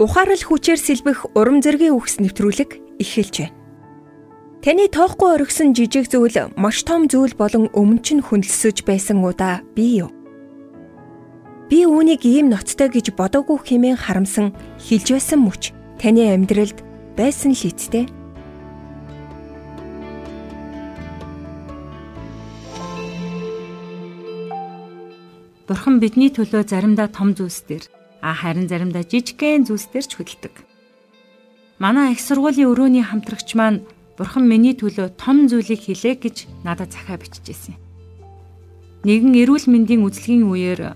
ухаарал хүчээр сэлбэх урам зоригийн үгс нэвтрүүлэг эхэлж байна. Таны тоохгүй оргисон жижиг зүйл маш том зүйл болон өмнө нь хүндэлсэж байсан удаа би юу? Би үүнийг ийм ноцтой гэж бодоогүй хэмээн харамсан хилж байсан мөч таны амьдралд байсан л эцтэй. Бурхан бидний төлөө заримдаа том зүйлс төр а харин заримдаа жижигхэн зүйлс төр ч хөдөлдөг. Манай их сургуулийн өрөөний хамтрагч маань Бурхан миний төлөө том зүйлийг хийлээ гэж надад захаа бичижсэн. Нэгэн эрүүл мэндийн үзлэгийн үеэр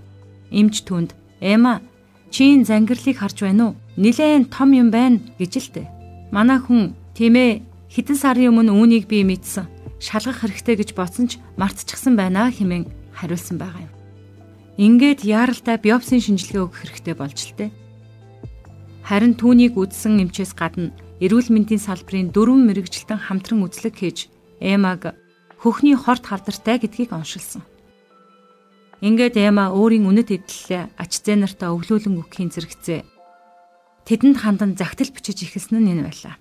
эмч түнд "Эма, чинь зангирлыг харж байна уу? Нилээн том юм байна" гэж л дээ. Манай хүн тийм ээ хэдэн сарын өмнө үүнийг би мэдсэн. Шалгах хэрэгтэй гэж бодсон ч мартчихсан байна хэмээн хариулсан байгаа юм. Ингээд яаралтай биопсын шинжилгээ өгөх хэрэгтэй болж л тээ. Харин түүнийг үдсэн эмчээс гадна эрүүл мэндийн салбарын дөрвөн мэрэгжилтэн хамтран үзлэг хийж Эмаг хөхний хорт хардартай гэдгийг оншилсан. Ингээд Эма өөрийн үнэт эдлэлээ ач зээ нартаа өглөөлөн өгөхийн зэрэгцээ. Тэдэнд хандан загтал бичиж ихэлсэн нь энэ байлаа.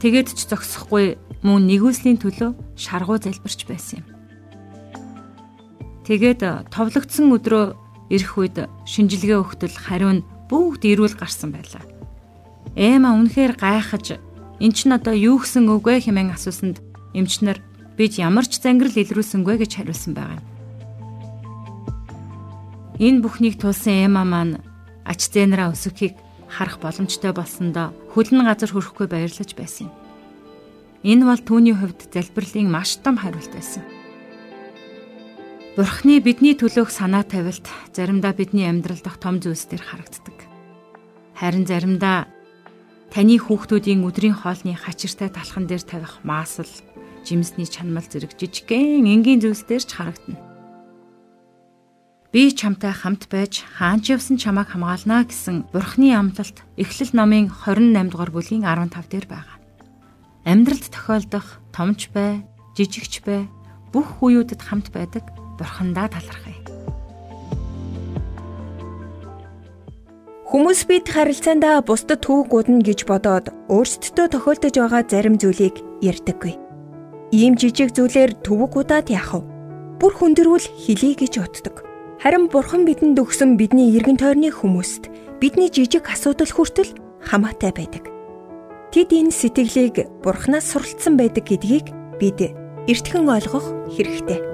Тэгээд ч зогсохгүй мөн нэгүслийн төлөө шаргуу залбирч байсан юм. Тэгээд товлогдсон өдрөө ирэх үед шинжилгээ өгтөл хариу нь бүгд ирүүл гарсан байлаа. Эма үнэхээр гайхаж эн чин одоо юу гсэн үгүй хэмээн асуусанд эмчнэр бид ямар ч зангирал илрүүлсэнгүй гэж хариулсан байгаа юм. Энэ бүхнийг тулсан Эма маань ач зээнраа өсөхийг харах боломжтой болсондоо хөлн газар хүрэхгүй баярлаж байсан юм. Энэ бол түүний хувьд залбирлын маш том хариулт байсан. Бурхны бидний төлөөх санаа тавилт заримдаа бидний амьдрал дах том зүйлс төр харагддаг. Харин заримдаа таны хүүхдүүдийн өдрийн хоолны хачиртай талхан дээр тавих маасал, жимсний чанмал зэрэг жижигхэн энгийн зүйлс төр ч харагдана. Би чамтай хамт байж хаанч явсан чамайг хамгаалнаа гэсэн Бурхны амлалт Эхлэл номын 28 дугаар бүлгийн 15 дээр байгаа. Амьдралд тохиолдох томч бай, жижигч бай, бүх үеүүдэд хамт байдаг бурхандаа талархъя. Хүмүүс бид харилцаандаа бусдад түүх гудна гэж бодоод өөрсдөдөө тохиолдож байгаа зарим зүйлийг ярьдаггүй. Ийм жижиг зүйлээр төвөг удаад яах вэ? Бүр хүндрүүл хэлий гэж утдаг. Харин бурхан бидэнд өгсөн бидний эргэн тойрны хүмүүст бидний жижиг асуудал хүртэл хамаатай байдаг. Тэд энэ сэтгэлийг бурханаас суралцсан байдаг гэдгийг бид эртхэн ойлгох хэрэгтэй.